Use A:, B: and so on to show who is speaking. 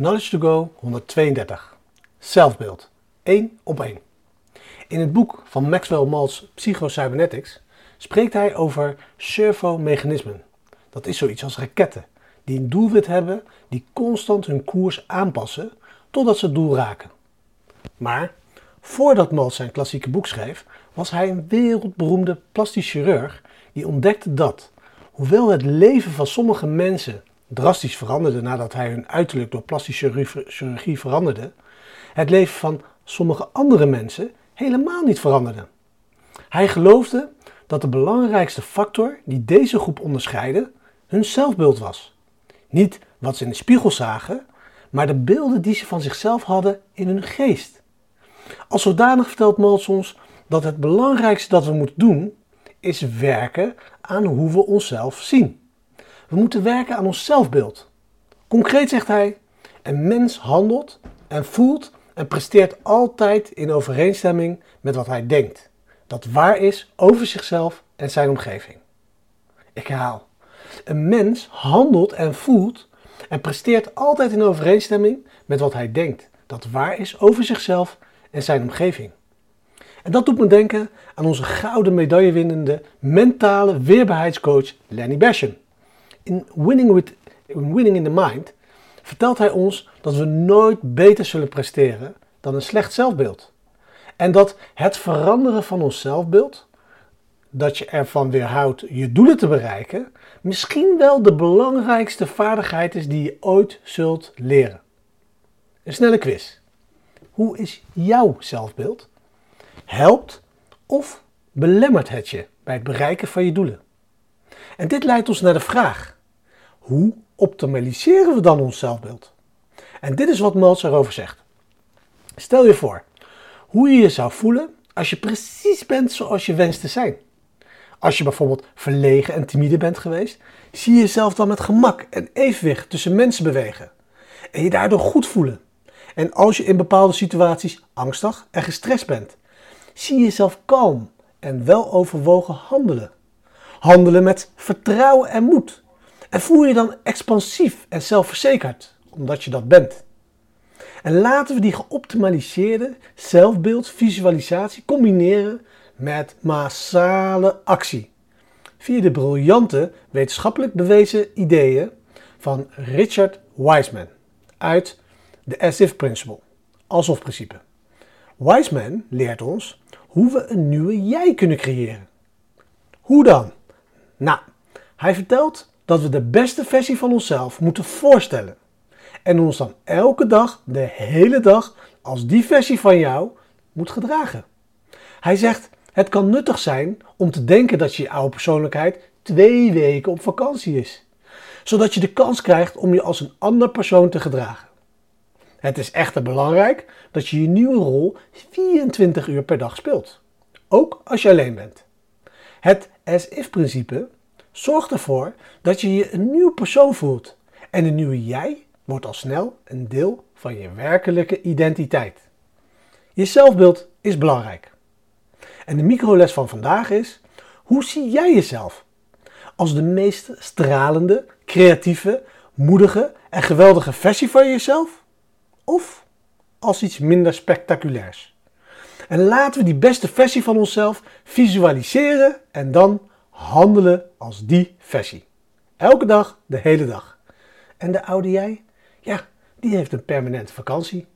A: Knowledge to Go 132. Zelfbeeld. 1 op 1. In het boek van Maxwell Maltz Psychocybernetics spreekt hij over servomechanismen. Dat is zoiets als raketten die een doelwit hebben die constant hun koers aanpassen totdat ze het doel raken. Maar voordat Maltz zijn klassieke boek schreef, was hij een wereldberoemde plastisch chirurg die ontdekte dat, hoewel het leven van sommige mensen drastisch veranderde nadat hij hun uiterlijk door plastische chirurgie veranderde, het leven van sommige andere mensen helemaal niet veranderde. Hij geloofde dat de belangrijkste factor die deze groep onderscheidde hun zelfbeeld was. Niet wat ze in de spiegel zagen, maar de beelden die ze van zichzelf hadden in hun geest. Als zodanig vertelt Maltz ons dat het belangrijkste dat we moeten doen is werken aan hoe we onszelf zien. We moeten werken aan ons zelfbeeld. Concreet zegt hij: een mens handelt en voelt en presteert altijd in overeenstemming met wat hij denkt. Dat waar is over zichzelf en zijn omgeving. Ik herhaal. Een mens handelt en voelt en presteert altijd in overeenstemming met wat hij denkt. Dat waar is over zichzelf en zijn omgeving. En dat doet me denken aan onze gouden medaillewinnende mentale weerbaarheidscoach Lenny Basham in Winning, with, Winning in the Mind vertelt hij ons dat we nooit beter zullen presteren dan een slecht zelfbeeld. En dat het veranderen van ons zelfbeeld, dat je ervan weerhoudt je doelen te bereiken, misschien wel de belangrijkste vaardigheid is die je ooit zult leren. Een snelle quiz. Hoe is jouw zelfbeeld? Helpt of belemmert het je bij het bereiken van je doelen? En dit leidt ons naar de vraag: hoe optimaliseren we dan ons zelfbeeld? En dit is wat Maltz erover zegt. Stel je voor hoe je je zou voelen als je precies bent zoals je wenst te zijn. Als je bijvoorbeeld verlegen en timide bent geweest, zie je jezelf dan met gemak en evenwicht tussen mensen bewegen. En je daardoor goed voelen. En als je in bepaalde situaties angstig en gestrest bent, zie je jezelf kalm en wel overwogen handelen. Handelen met vertrouwen en moed. En voel je dan expansief en zelfverzekerd, omdat je dat bent. En laten we die geoptimaliseerde zelfbeeldvisualisatie combineren met massale actie. Via de briljante wetenschappelijk bewezen ideeën van Richard Wiseman uit de As-If Principle, alsof principe. Wiseman leert ons hoe we een nieuwe jij kunnen creëren. Hoe dan? Nou, hij vertelt dat we de beste versie van onszelf moeten voorstellen. En ons dan elke dag, de hele dag, als die versie van jou moet gedragen. Hij zegt: Het kan nuttig zijn om te denken dat je oude persoonlijkheid twee weken op vakantie is, zodat je de kans krijgt om je als een ander persoon te gedragen. Het is echter belangrijk dat je je nieuwe rol 24 uur per dag speelt, ook als je alleen bent. Het as-if-principe zorgt ervoor dat je je een nieuw persoon voelt. En een nieuwe jij wordt al snel een deel van je werkelijke identiteit. Je zelfbeeld is belangrijk. En de microles van vandaag is: hoe zie jij jezelf? Als de meest stralende, creatieve, moedige en geweldige versie van jezelf? Of als iets minder spectaculairs? En laten we die beste versie van onszelf visualiseren en dan handelen als die versie. Elke dag, de hele dag. En de oude jij? Ja, die heeft een permanente vakantie.